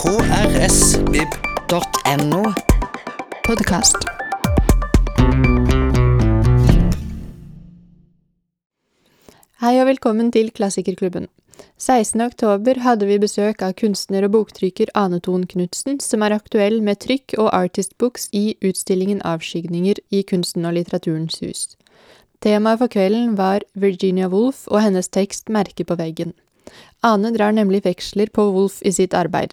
krsvib.no. Podkast. Hei og velkommen til Klassikerklubben. 16. oktober hadde vi besøk av kunstner og boktrykker Ane Thon Knutsen, som er aktuell med trykk og artistbooks i utstillingen Avskygninger i Kunsten og litteraturens hus. Temaet for kvelden var Virginia Woolf og hennes tekst Merke på veggen. Ane drar nemlig veksler på Woolf i sitt arbeid.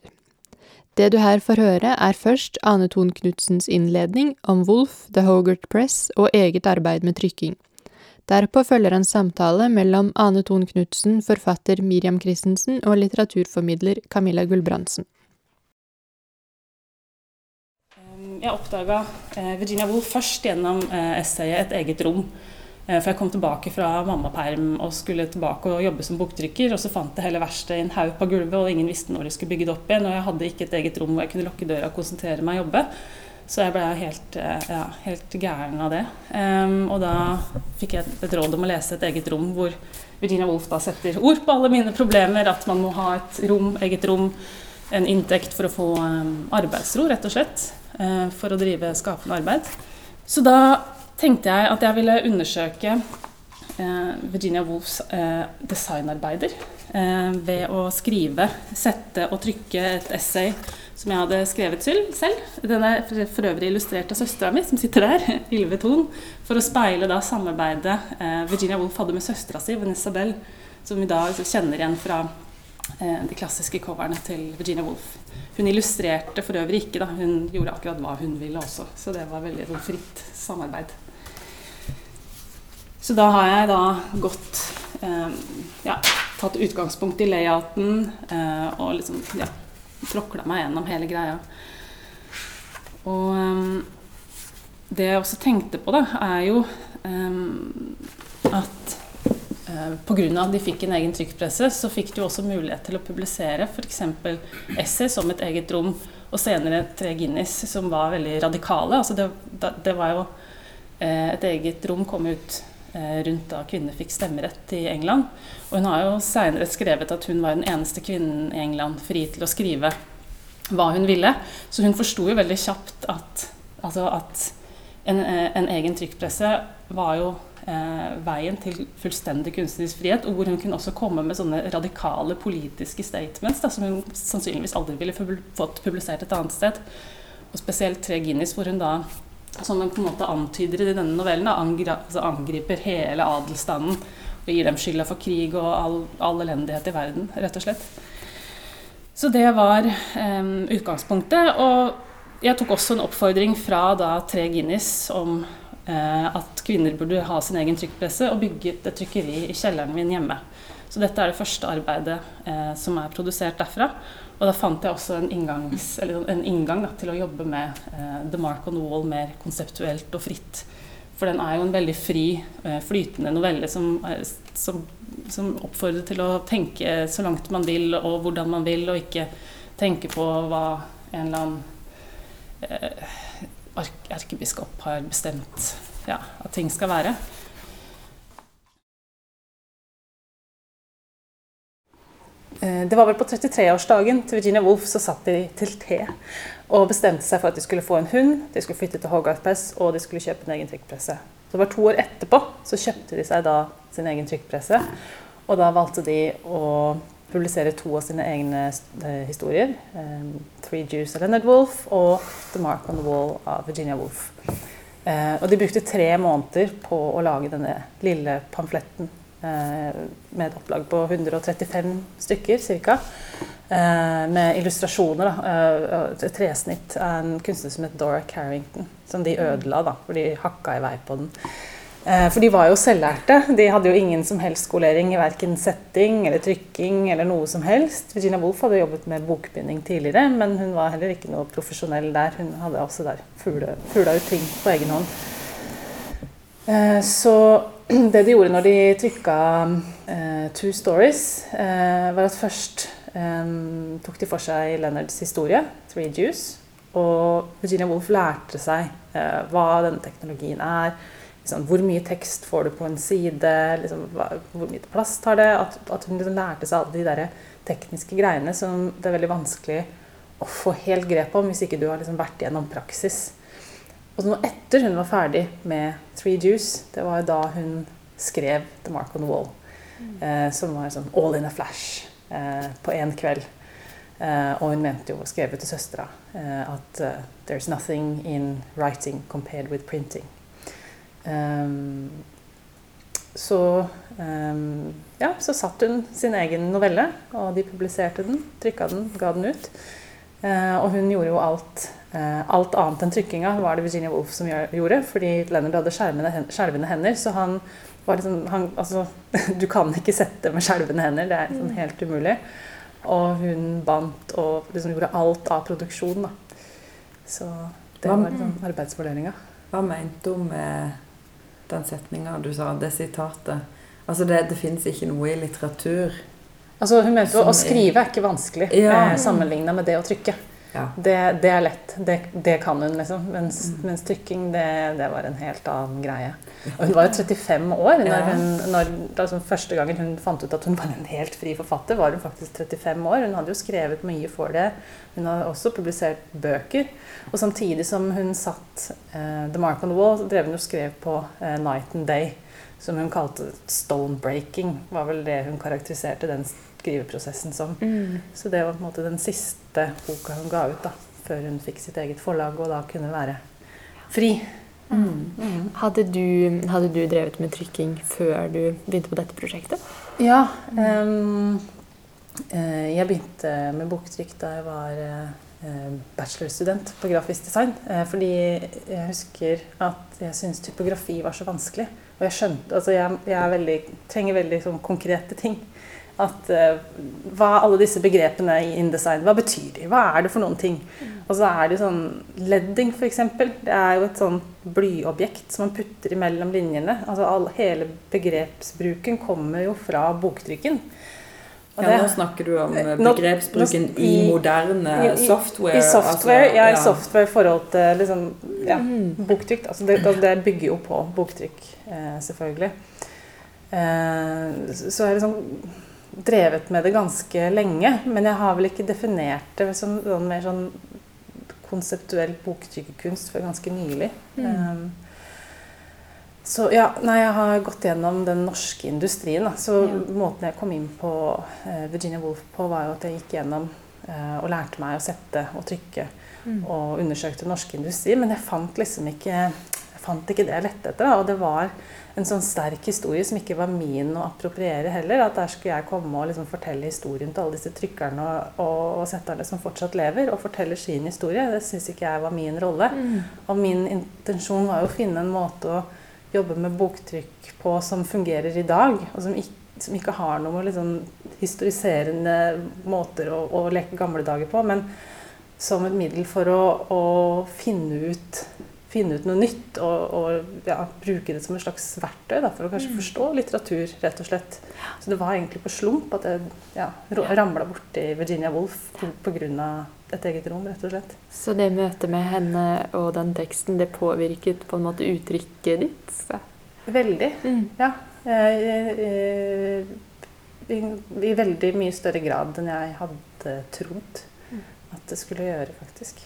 Det du her får høre, er først Ane Thon Knutsens innledning om Wolf, The Hogart Press og eget arbeid med trykking. Derpå følger en samtale mellom Ane Thon Knutsen, forfatter Miriam Christensen og litteraturformidler Camilla Gulbrandsen. Jeg oppdaga eh, Virginia Woolf først gjennom eh, essayet 'Et eget rom'. Eh, for jeg kom tilbake fra mammaperm og skulle tilbake og jobbe som boktrykker. Og så fant jeg hele verkstedet i en haug på gulvet, og ingen visste når de skulle bygge det opp igjen. Og jeg hadde ikke et eget rom hvor jeg kunne lukke døra og konsentrere meg og jobbe. Så jeg ble helt, ja, helt gæren av det. Um, og da fikk jeg et råd om å lese et eget rom, hvor Virginia Woolf da setter ord på alle mine problemer. At man må ha et rom, eget rom, en inntekt for å få um, arbeidsro, rett og slett. Uh, for å drive skapende arbeid. Så da tenkte jeg at jeg ville undersøke uh, Virginia Woolfs uh, designarbeider ved å skrive, sette og trykke et essay som jeg hadde skrevet selv. Den er for øvrig illustrert av søstera mi, som sitter der, Ylve Thon, for å speile da samarbeidet eh, Virginia Woolf hadde med søstera si, Vanessa Bell, som vi da kjenner igjen fra eh, de klassiske coverne til Virginia Woolf. Hun illustrerte for øvrig ikke, da. hun gjorde akkurat hva hun ville også. Så det var veldig sånn, fritt samarbeid. Så da har jeg da gått eh, ja, tatt utgangspunkt i layouten eh, og liksom ja, tråkla meg gjennom hele greia. Og um, det jeg også tenkte på, da, er jo um, at uh, pga. at de fikk en egen trykkpresse, så fikk de også mulighet til å publisere f.eks. essay som et eget rom, og senere tre Guinness, som var veldig radikale. Altså det, det var jo Et eget rom kom ut Eh, rundt da kvinner fikk stemmerett i England. Og hun har jo seinere skrevet at hun var den eneste kvinnen i England fri til å skrive hva hun ville. Så hun forsto jo veldig kjapt at, altså at en, eh, en, egen trykkpresse var jo eh, veien til fullstendig kunstnerisk frihet, og hvor hun kunne også komme med sånne radikale politiske statements da, som hun sannsynligvis aldri ville fått publisert et annet sted. Og spesielt tre Guinness, hvor hun da som hun på en måte antyder i denne novellen, altså angriper hele adelsstanden og gir dem skylda for krig og all, all, elendighet i verden, rett og slett. Så det var um, utgangspunktet. Og jeg tok også en oppfordring fra da Tre Guinness om uh, at kvinner burde ha sin egen trykkpresse, og bygge et trykkeri i kjelleren min hjemme. Så dette er det første arbeidet uh, som er produsert derfra. Og da fant jeg også en, inngangs, sånn, en inngang da, til å jobbe med uh, The Mark on Wall mer konseptuelt og fritt. For den er jo en veldig fri, uh, flytende novelle som, som, som, oppfordrer til å tenke så langt man vil, og hvordan man vil, og ikke tenke på hva en eller annen uh, erkebiskop har bestemt ja, at ting skal være. Det var vel på 33-årsdagen til Virginia Woolf så satt de til te og bestemte seg for at de skulle få en hund, de skulle flytte til Hogarth Press og de skulle kjøpe en egen trykkpresse. Så det var To år etterpå så kjøpte de seg da sin egen trykkpresse. Og da valgte de å publisere to av sine egne eh, historier. Um, 'Three Jews' av Leonard Wolff og 'The Mark on the Wall' av Virginia Woolf. Og de brukte tre måneder på å lage denne lille pamfletten Eh, med et opplag på 135 stykker ca. Eh, med illustrasjoner. Da. Et tresnitt av en kunstner som het Dora Carrington. Som de ødela, da, for de hakka i vei på den. Eh, for de var jo selvlærte. De hadde jo ingen som helst skolering i verken setting eller trykking eller noe som helst. Virginia Woolf hadde jobbet med bokbinding tidligere, men hun var heller ikke noe profesjonell der. Hun hadde også der fugla ut ting på egen hånd. Så det de gjorde når de trykka uh, Two Stories, uh, var at først tok de for seg Leonards historie, Three Jews. Og Virginia Woolf lærte seg hva denne teknologien er. Liksom, hvor mye tekst får du på en side? Liksom, hva, hvor mye plass tar det? At, at hun liksom lærte seg alle de der tekniske greiene som det er veldig vanskelig å få helt grep om hvis ikke du har liksom vært gjennom praksis. Og så nå etter hun var ferdig med Three Juice, det var jo da hun skrev The Mark on the Wall. Eh, som var sånn all in a flash eh, på én kveld. Eh, og hun mente jo, skrevet til søstera, eh, at uh, there's nothing in writing compared with printing. Um, så um, ja, så satt hun sin egen novelle, og de publiserte den, trykka den, ga den ut. Uh, og hun gjorde jo alt. Uh, alt annet enn trykkinga var det Virginia Woolf som gjorde, fordi Leonard hadde skjelvende hender. Så han var liksom han, Altså, du kan ikke sette med skjelvende hender. Det er sånn helt umulig. Og hun bandt og liksom gjorde alt av produksjon, da. Så det var liksom arbeidsfordelinga. Hva mente hun med den setninga du sa, det sitatet? Altså det, det fins ikke noe i litteratur Altså Hun mente jo å skrive er ikke vanskelig ja. eh, sammenligna med det å trykke. Ja. Det, det, er lett. Det, det, kan hun, liksom. Mens, mm. mens trykking, det, det, var en helt annen greie. Og hun var jo 35 år. Når hun, når, altså, første gangen hun fant ut at hun var en helt fri forfatter, var hun faktisk 35 år. Hun hadde jo skrevet mye for det. Hun har også publisert bøker. Og samtidig som hun satt eh, The Mark on the Wall, drev hun og skrev på eh, Night and Day som hun kalte 'stone breaking', var vel det hun karakteriserte den skriveprosessen som. Mm. Så det var på en måte den siste boka hun ga ut da, før hun fikk sitt eget forlag og da kunne være fri. Mm. Mm. Hadde, du, hadde, du, drevet med trykking før du begynte på dette prosjektet? Ja. Um, jeg begynte med boktrykk da jeg var uh, bachelorstudent på grafisk design. Uh, fordi jeg husker at jeg syntes typografi var så vanskelig. Og jeg skjønte Altså, jeg, jeg veldig, trenger veldig sånn konkrete ting. At uh, hva alle disse begrepene i InDesign, hva betyr de? Hva er det for noen ting? Og så er det sånn ledding, f.eks. Det er jo et sånn blyobjekt som man putter imellom linjene. Altså all, Hele begrepsbruken kommer jo fra boktrykken. Og ja, nå snakker du om eh, begrepsbruken nå, i, i, moderne i, software. I software, altså, ja, i software i forhold til liksom, ja, mm. boktrykk. Altså det, det, bygger jo på boktrykk, eh, selvfølgelig. Eh, så er det liksom drevet med det ganske lenge, men jeg har vel ikke definert det som sånn mer sånn konseptuell boktyggekunst før ganske nylig. Mm. Um, så ja, nei, jeg har gått gjennom den norske industrien. Da. Så ja. måten jeg kom inn på uh, Virginia Woolf på, var jo at jeg gikk gjennom uh, og lærte meg å sette og trykke mm. og undersøkte norsk industri. Men jeg fant liksom ikke, fant ikke det jeg lette etter. Da. Og det var en sånn sterk historie som ikke var min å appropriere heller. At der skulle jeg komme og liksom fortelle historien til alle disse trykkerne og, og, og, setterne som fortsatt lever, og fortelle sin historie. Det syns ikke jeg var min rolle. Mm. Og min intensjon var jo å finne en måte å jobbe med boktrykk på som fungerer i dag, og som ikke, som ikke har noen liksom historiserende måter å, å leke gamle dager på, men som et middel for å, å finne ut finne ut noe nytt og, og ja, bruke det som et slags verktøy da, for å kanskje mm. forstå litteratur, rett og slett. Så det var egentlig på slump at jeg ja, ramla borti Virginia Woolf pga. et eget rom, rett og slett. Så det møtet med henne og den teksten, det påvirket på en måte uttrykket ditt? Så. Veldig. Mm. Ja. I, i, I veldig mye større grad enn jeg hadde trodd mm. at det skulle gjøre, faktisk.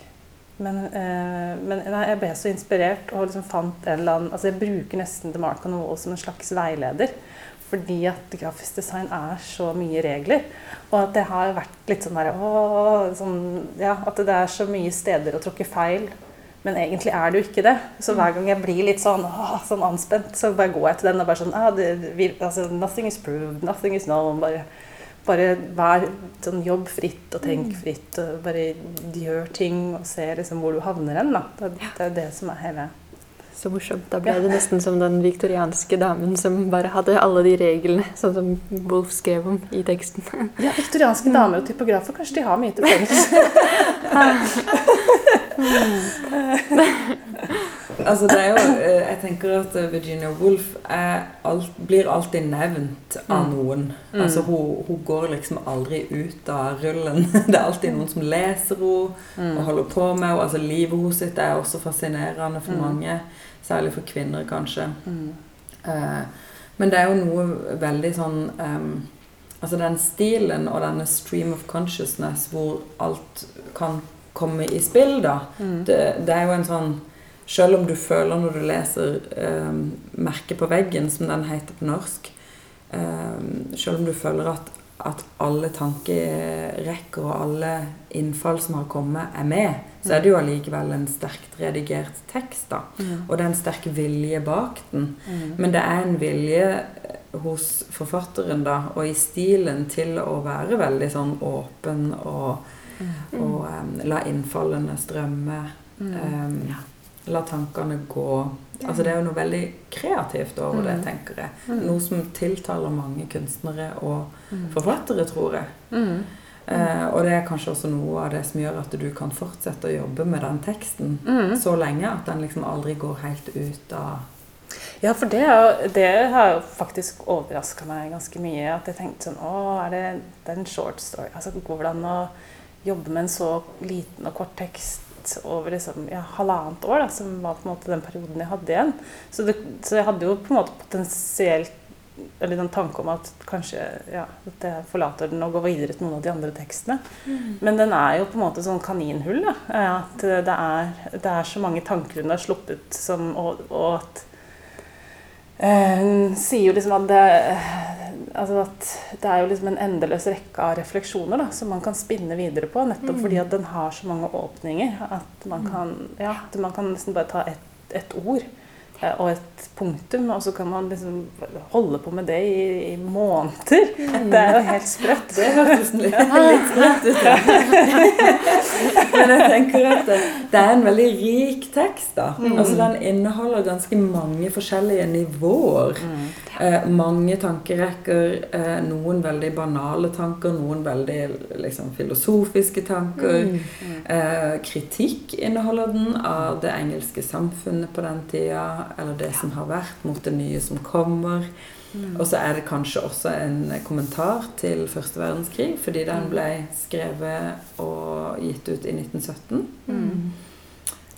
Men, eh, men jeg ble så inspirert og liksom fant en eller annen altså Jeg bruker nesten The the Wall som en slags veileder. Fordi at grafisk design er så mye regler. Og at det har vært litt sånn der å, sånn, ja, At det er så mye steder å tråkke feil. Men egentlig er det jo ikke det. Så hver gang jeg blir litt sånn, å, sånn anspent, så bare går jeg til den og bare sånn ah, det, vi, altså, Nothing is proved, nothing is known. bare bare vær sånn jobb fritt og tenk mm. fritt. og Bare gjør ting og se liksom hvor du havner hen. Det, det er det som er hele Så morsomt. Da ble det nesten som den viktorianske damen som bare hadde alle de reglene, sånn som Wolf skrev om i teksten. Ja, viktorianske mm. damer og typografer, kanskje de har mye til felles. altså det er jo eh, Jeg tenker at Virginia Woolf alt, blir alltid nevnt av mm. noen. Mm. Altså hun, hun, går liksom aldri ut av rullen. Det er alltid noen som leser henne mm. og holder på med henne. Altså livet hennes sitt er også fascinerende for mm. mange. Særlig for kvinner, kanskje. Uh, men det er jo noe veldig sånn um, Altså den stilen og denne stream of consciousness hvor alt kan komme i spill, da. Mm. Det, det er jo en sånn Selv om du føler når du leser eh, 'Merket på veggen', som den heter på norsk eh, Selv om du føler at, at alle tankerekker og alle innfall som har kommet, er med, så er det jo allikevel en sterkt redigert tekst. da. Mm. Og det er en sterk vilje bak den. Mm. Men det er en vilje eh, hos forfatteren da, og i stilen til å være veldig sånn åpen og, og em, la innfallene strømme. Mm. em, La tankene gå. Altså Det er jo noe veldig kreativt over det, tenker jeg. Mm. Noe som tiltaler mange kunstnere og Mm. forfattere, tror jeg. Mm. Eh, og det er kanskje også noe av det som gjør at du kan fortsette å jobbe med den teksten Mm. så lenge at den liksom aldri går helt ut av Ja, for det, det har faktisk overraska meg ganske mye. At jeg tenkte sånn Å, er det, det er en short story? Altså, Hvordan å jobbe med en så liten og kort tekst over liksom, ja, halvannet år, da, som var på en måte den perioden jeg hadde igjen? Så, det, så jeg hadde jo på en måte potensielt eller en tanke om at kanskje ja, at jeg forlater den og går videre til noen av de andre tekstene. Men den er jo på en måte sånn kaninhull. Da. Eh, At det er, det er så mange tanker hun har sluppet, som, og, og at eh, Hun sier jo liksom at det, altså at det er jo liksom en endeløs rekke av refleksjoner da, som man kan spinne videre på, nettopp fordi at den har så mange åpninger. At man kan, ja, at man kan nesten bare ta ett et ord og et punktum, og så kan man liksom holde på med det i, i måneder. Det er jo helt sprøtt. Det høres litt, litt sprøtt ut. Men jeg tenker at det, er en veldig rik tekst. da. Altså Den inneholder ganske mange forskjellige nivåer. Eh, mange tankerekker. Eh, noen veldig banale tanker, noen veldig liksom, filosofiske tanker. Eh, kritikk inneholder den av det engelske samfunnet på den tida, eller det som har vært, mot det nye som kommer. Og så er det kanskje også en kommentar til første verdenskrig, fordi den ble skrevet og gitt ut i 1917.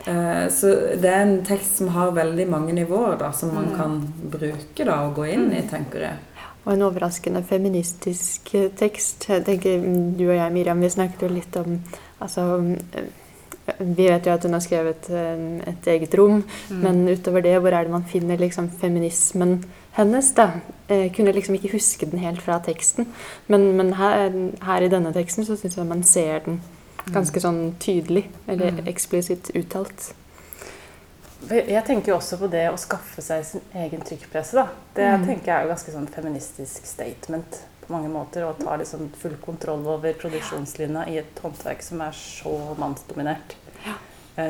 Eh, Så det er en tekst som har veldig mange nivåer da, som man kan bruke da, og gå inn i, tenker jeg. Og en overraskende feministisk tekst. Jeg tenker, mm, Du og jeg, Miriam, vi snakket jo litt om altså, Vi vet jo at hun har skrevet eh, et eget rom, men utover det, hvor er det man finner liksom feminismen hennes? da? Jeg kunne liksom ikke huske den helt fra teksten, men, men her, her i denne teksten så syns jeg man ser den ganske sånn tydelig, eller eksplisitt uttalt. Jeg tenker jo også på det å skaffe seg sin egen trykkpresse. Da. Det tenker jeg er jo ganske sånn feministisk statement på mange måter. Og tar liksom full kontroll over produksjonslinja i et håndverk som er så mannsdominert. Ja.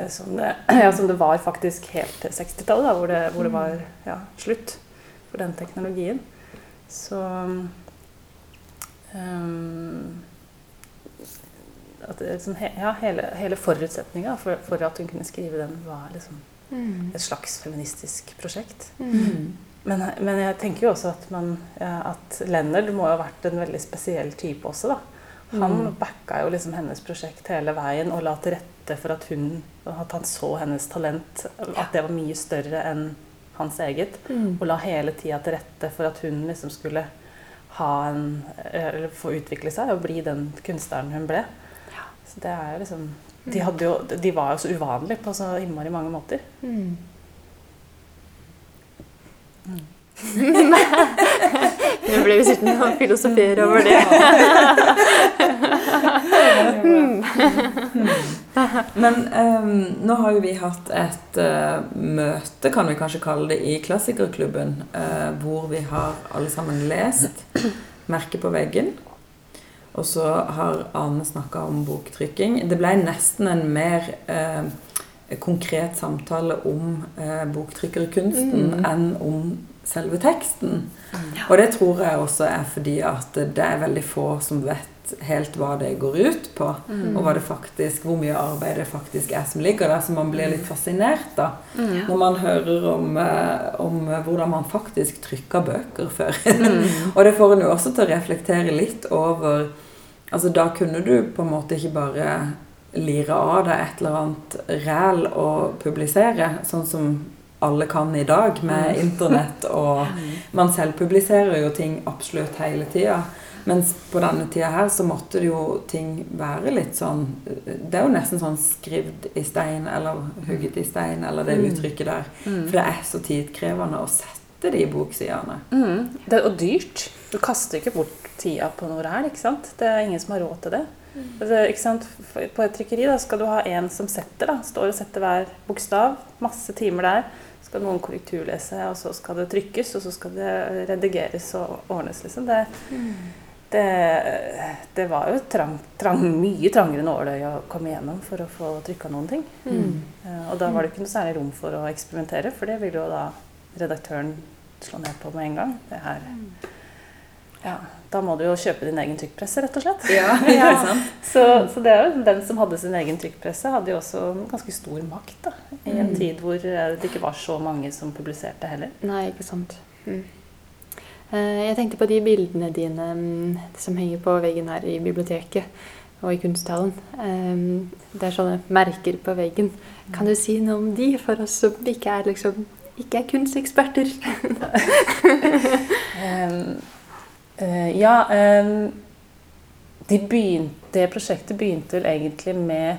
som, det, ja, som det var faktisk helt til 60-tallet, hvor, det, hvor det var ja, slutt for den teknologien. Så um, at liksom, he, ja, hele, hele forutsetninga for, for at hun kunne skrive den, var liksom et slags feministisk prosjekt. Men, men jeg tenker jo også at, man, at Leonard må ha vært en veldig spesiell type også. da. Han backa jo liksom hennes prosjekt hele veien og la til rette for at hun at han så hennes talent, at det var mye større enn hans eget. Og la hele tida til rette for at hun liksom skulle ha en, eller få utvikle seg og bli den kunstneren hun ble. Så det er liksom de, hadde jo, de var jo så uvanlige på så innmari mange måter. Nå ble vi sittende og filosofere over det. Men um, nå har jo vi hatt et uh, møte, kan vi kanskje kalle det, i Klassikerklubben, Uh, hvor vi har alle sammen lest 'Merket på veggen'. Og så har Ane snakka om boktrykking. Det ble nesten en mer eh, konkret samtale om eh, boktrykkerkunsten enn om selve teksten. Og det tror jeg også er fordi at det er veldig få som vet helt hva det går ut på. Og hva det faktisk, hvor mye arbeid det faktisk er som ligger der. Så man blir litt fascinert da. Når man hører om, eh, om hvordan man faktisk trykker bøker før. og det får en jo også til å reflektere litt over Altså Da kunne du på en måte ikke bare lire av deg et eller annet ræl og publisere, sånn som alle kan i dag med internett. Og man selvpubliserer jo ting absolutt hele tida. Mens på denne tida her så måtte det jo ting være litt sånn Det er jo nesten sånn skrevet i stein eller hugget i stein, eller det Mm. uttrykket der. Mm. For det er så tidkrevende å sette de boksidene. Mm. Det er, og dyrt. Du kaster ikke bort tida på noe her. ikke sant? Det er ingen som har råd til det. Altså? På et trykkeri da, skal du ha en som setter, da, står og setter hver bokstav. Masse timer der. Skal noen korrekturlese, og så skal det trykkes, og så skal det redigeres og ordnes. liksom. Det, det, det var jo trang, trang, mye trangere nåløye å komme igjennom for å få trykka noen ting. Mm. Eh, Og da var det ikke noe særlig rom for å eksperimentere, for det ville jo da redaktøren slå ned på med en gang. Det her ja, Da må du jo kjøpe din egen trykkpresse, rett og slett. Ja, Ja. Så, så det er jo den som hadde sin egen trykkpresse, hadde jo også ganske stor makt da, i en Mm. tid hvor eh, det ikke var så mange som publiserte heller. Nei, ikke sant. Mm. Eh, Jeg tenkte på de bildene dine mm, som henger på veggen her i biblioteket og i kunsthallen. Det er sånne merker på veggen. Kan du si noe om de for oss som ikke er, liksom, ikke er kunsteksperter? Eh, ja, de begynte, det prosjektet begynte vel egentlig med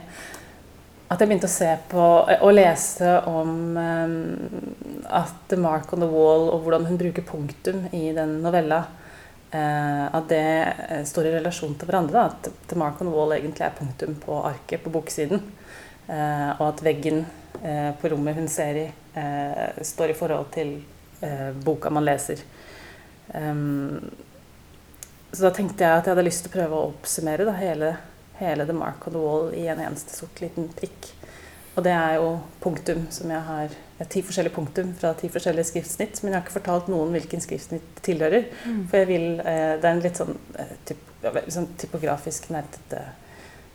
at jeg begynte å se på og lese om at The Mark on the Wall og hvordan hun bruker punktum i den novella. eh, at det eh, står i relasjon til hverandre. Da. At The Mark on the Wall egentlig er punktum på arket på boksiden. Eh, og at veggen eh, på rommet hun ser i, eh, står i forhold til eh, boka man leser. Um, så da tenkte jeg at jeg hadde lyst til å prøve å oppsummere da, hele, hele The Mark on the Wall i en eneste sort liten prikk. Og det er jo punktum som jeg har er Ti forskjellige punktum fra ti forskjellige skriftsnitt. Men jeg har ikke fortalt noen hvilken skriftsnitt det tilhører. For jeg vil, eh, Det er en litt sånn, eh, typ, sånn typografisk nerdete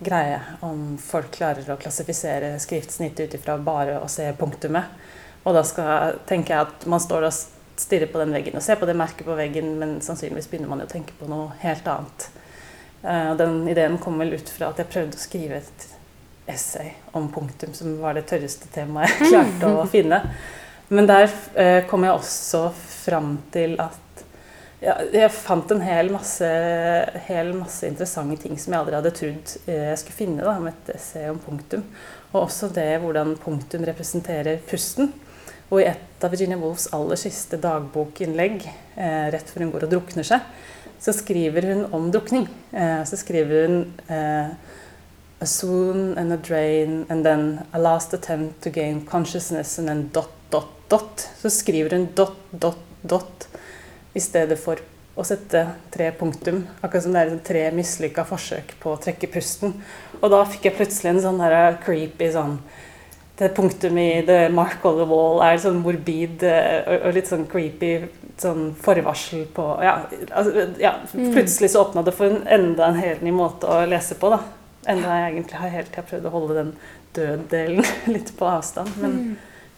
greie om folk klarer å klassifisere skriftsnitt ut ifra bare å se punktumet. Og da skal, tenker jeg at man står og stirrer på den veggen og se på det merket på veggen, men sannsynligvis begynner man jo å tenke på noe helt annet. Eh, og den ideen kom vel ut fra at jeg prøvde å skrive et essay om punktum, som var det tørreste temaet jeg klarte å finne. Men der eh, kom jeg også fram til at ja, jeg fant en hel masse, hel masse interessante ting som jeg aldri hadde trodd eh, jeg skulle finne da, om et essay om punktum. Og også det hvordan punktum representerer pusten. Og i et av Virginia Woolfs aller siste dagbokinnlegg, eh, rett før hun går og drukner seg, så skriver hun om drukning. Eh, så skriver hun eh, A swoon and a drain and then a last attempt to gain consciousness and then dot, dot, dot. Så skriver hun dot, dot, dot i stedet for å sette tre punktum. Akkurat som det er tre mislykka forsøk på å trekke pusten. Og da fikk jeg plutselig en sånn creepy sånn det punktum i The Mark on the Wall er sånn morbid eh, og, og litt sånn creepy sånn forvarsel på Ja, altså, ja plutselig så åpna det for en, enda en helt ny måte å lese på, da. Enda jeg egentlig har hele tida prøvd å holde den død-delen litt på avstand. Men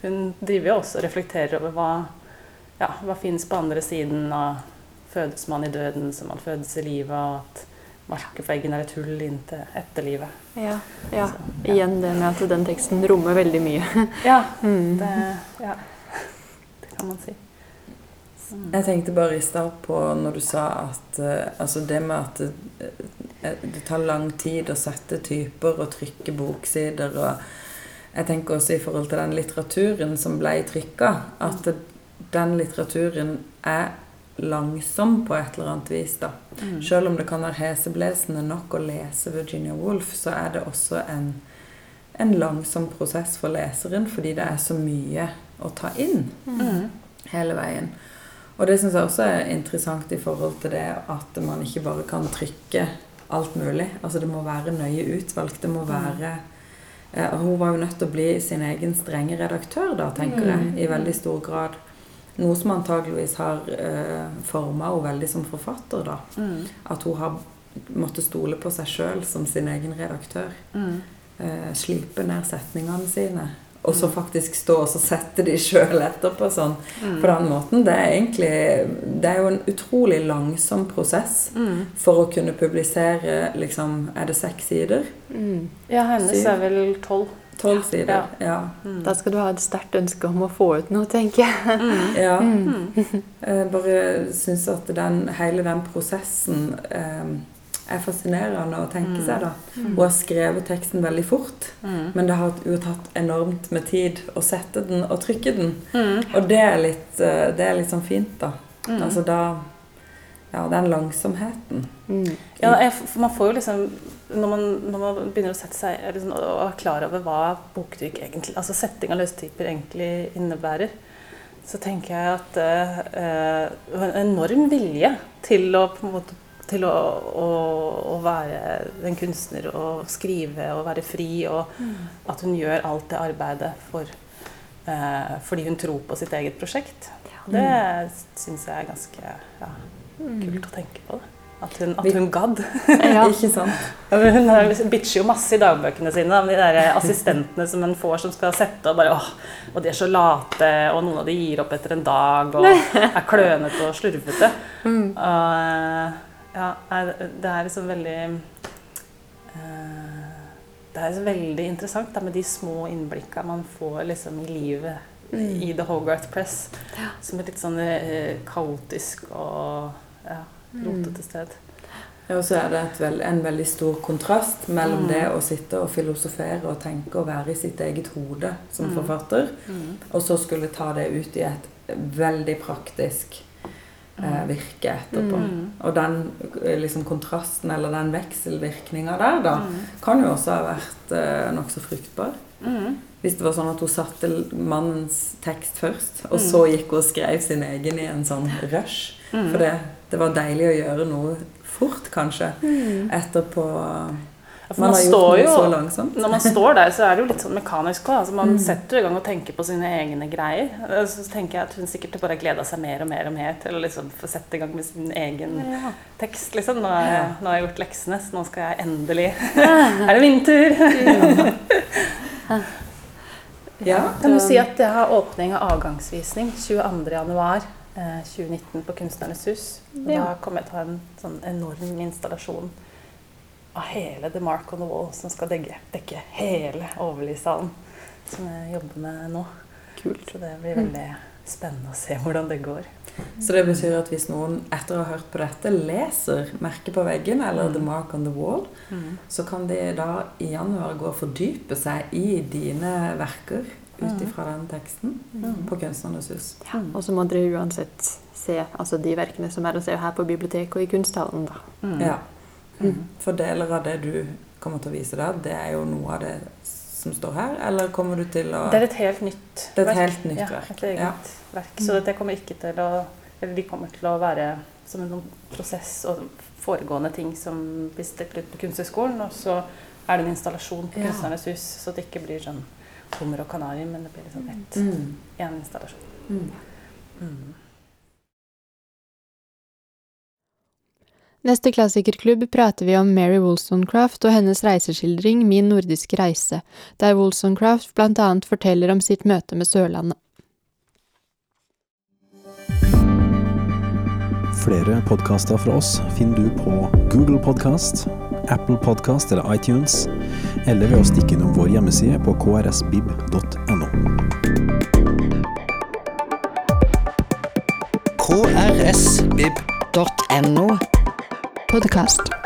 hun driver jo også og reflekterer over hva, ja, hva fins på andre siden av Fødes man i døden som man fødes i livet, og at for eggen er et hull inn til etterlivet. Ja, ja. Så, ja. Igjen det med at den teksten rommer veldig mye. Ja, Mm. det, ja. det kan man si. Mm. Jeg tenkte bare i stad på når du sa at uh, altså det med at det, eh, det tar lang tid å sette typer og trykke boksider og Jeg tenker også i forhold til den litteraturen som ble trykka, at den litteraturen er langsom på et eller annet vis. da. Mm. Selv om det kan være heseblesende nok å lese Virginia Woolf, så er det også en, en langsom prosess for leseren, fordi det er så mye å ta inn Mm. hele veien. Og det syns jeg også er interessant i forhold til det at man ikke bare kan trykke alt mulig. Altså det må være nøye utvalgt. Det må være eh, Hun var jo nødt til å bli sin egen strenge redaktør, da, tenker jeg, i veldig stor grad. Noe som antageligvis har eh, forma henne veldig som forfatter. da. Mm. At hun har måttet stole på seg sjøl som sin egen redaktør. Mm. Eh, slipe ned setningene sine. Og så faktisk stå og sette de sjøl etterpå sånn Mm. på den måten. Det er egentlig Det er jo en utrolig langsom prosess Mm. for å kunne publisere liksom Er det seks sider? Mm. Ja, hennes Syv. er vel tolv. Tolv sider. Ja. Mm. Da skal du ha et sterkt ønske om å få ut noe, tenker jeg. ja. Mm. Jeg bare syns at den, hele den prosessen eh, er fascinerende å tenke Mm. seg, da. Hun har skrevet teksten veldig fort, Mm. men det har jo tatt enormt med tid å sette den og trykke den. Mm. Og det er litt, eh, det er litt sånn fint, da. Mm. Altså da Ja, den langsomheten. Mm. Ja, jeg, man får jo liksom når man, når man begynner å sette seg liksom, og er klar over hva boktrykk egentlig, altså setting av løstyper egentlig innebærer, så tenker jeg at uh, en enorm vilje til å på en måte til å, å, å være en kunstner og skrive og være fri, og at hun gjør alt det arbeidet for, eh, fordi hun tror på sitt eget prosjekt. Det syns jeg er ganske ja, kult å tenke på. det. At hun, at hun gadd. Ja. Ikke sant? Hun er- bitcher jo masse i dagbøkene sine om de der assistentene som hun får som skal sette og bare åh, Og de er så late, og noen av de gir opp etter en dag og er klønete og slurvete. Mm. Og ja, det er liksom veldig eh, Det er veldig interessant da, med de små innblikkene man får liksom i livet Mm. i The Hogarth Press. Som er litt sånn eh, kaotisk og ja, rotete sted. Ja, og så er det et veld, en veldig stor kontrast mellom Mm. det å sitte og filosofere og tenke og være i sitt eget hode som Mm. forfatter, Mm. og så skulle ta det ut i et veldig praktisk eh, virke etterpå. Mm. Og den eh, liksom, kontrasten, eller den vekselvirkninga der, da, Mm. kan jo også ha vært eh, nokså fruktbar. Mm. Hvis det var sånn at hun satte mannens tekst først, og Mm. så gikk hun og skrev sin egen i en sånn rush. Mm. For det, det var deilig å gjøre noe fort, kanskje, Mm. etterpå Ja, Man man har gjort noe jo så langsomt. Når man står der, så er det jo litt sånn mekanisk òg. Altså man Mm. setter jo i gang og tenker på sine egne greier. Så tenker jeg at hun sikkert bare gleda seg mer og mer og mer til å liksom få sette i gang med sin egen Ja. tekst. liksom. Nå har, jeg, nå har jeg gjort leksene, så nå skal jeg endelig Er det min tur? Ja. Jeg må si at jeg har åpning av avgangsvisning 22.1. Eh, 2019 på Kunstnernes hus. Og Ja. Da kommer jeg til å ha en sånn enorm installasjon av hele The Mark on the Wall som skal dekke, dekke hele Overli-salen. Som jeg jobber med nå. Kult. Så det blir veldig spennende å se hvordan det går. Så det betyr at hvis noen etter å ha hørt på dette leser 'Merket på veggen' eller Mm. 'The Mark on the Wall', så kan de da i januar gå og fordype seg i dine verker ut Mm. ifra den teksten på Kunstnernes hus. Ja, og så må dere uansett se altså de verkene som er å se her på biblioteket og i kunsthallen, da. Mm. Ja. Mm. For deler av det du kommer til å vise der, det er jo noe av det som står her, eller kommer du til å Det er et helt nytt Det er et verk. helt nytt ja, verk, Et eget ja. verk. Så det kommer ikke til å Eller de kommer til å være som en prosess og foregående ting som blir stilt ut på Kunsthøgskolen. Og så er det en installasjon på Ja. Kunstnernes hus, så det ikke blir sånn hummer og kanari, men det blir liksom ett. Mm. En installasjon. Mm. Mm. Neste klassikerklubb prater vi om Mary Wollstonecraft og hennes reiseskildring Min nordiske reise, der Wollstonecraft annet forteller om sitt møte med Sørlandet. Flere podkaster fra oss finner du på Google Podkast, Apple Podkast eller iTunes, eller ved å stikke innom vår hjemmeside på krsbib.no. krsbib.no Podkast.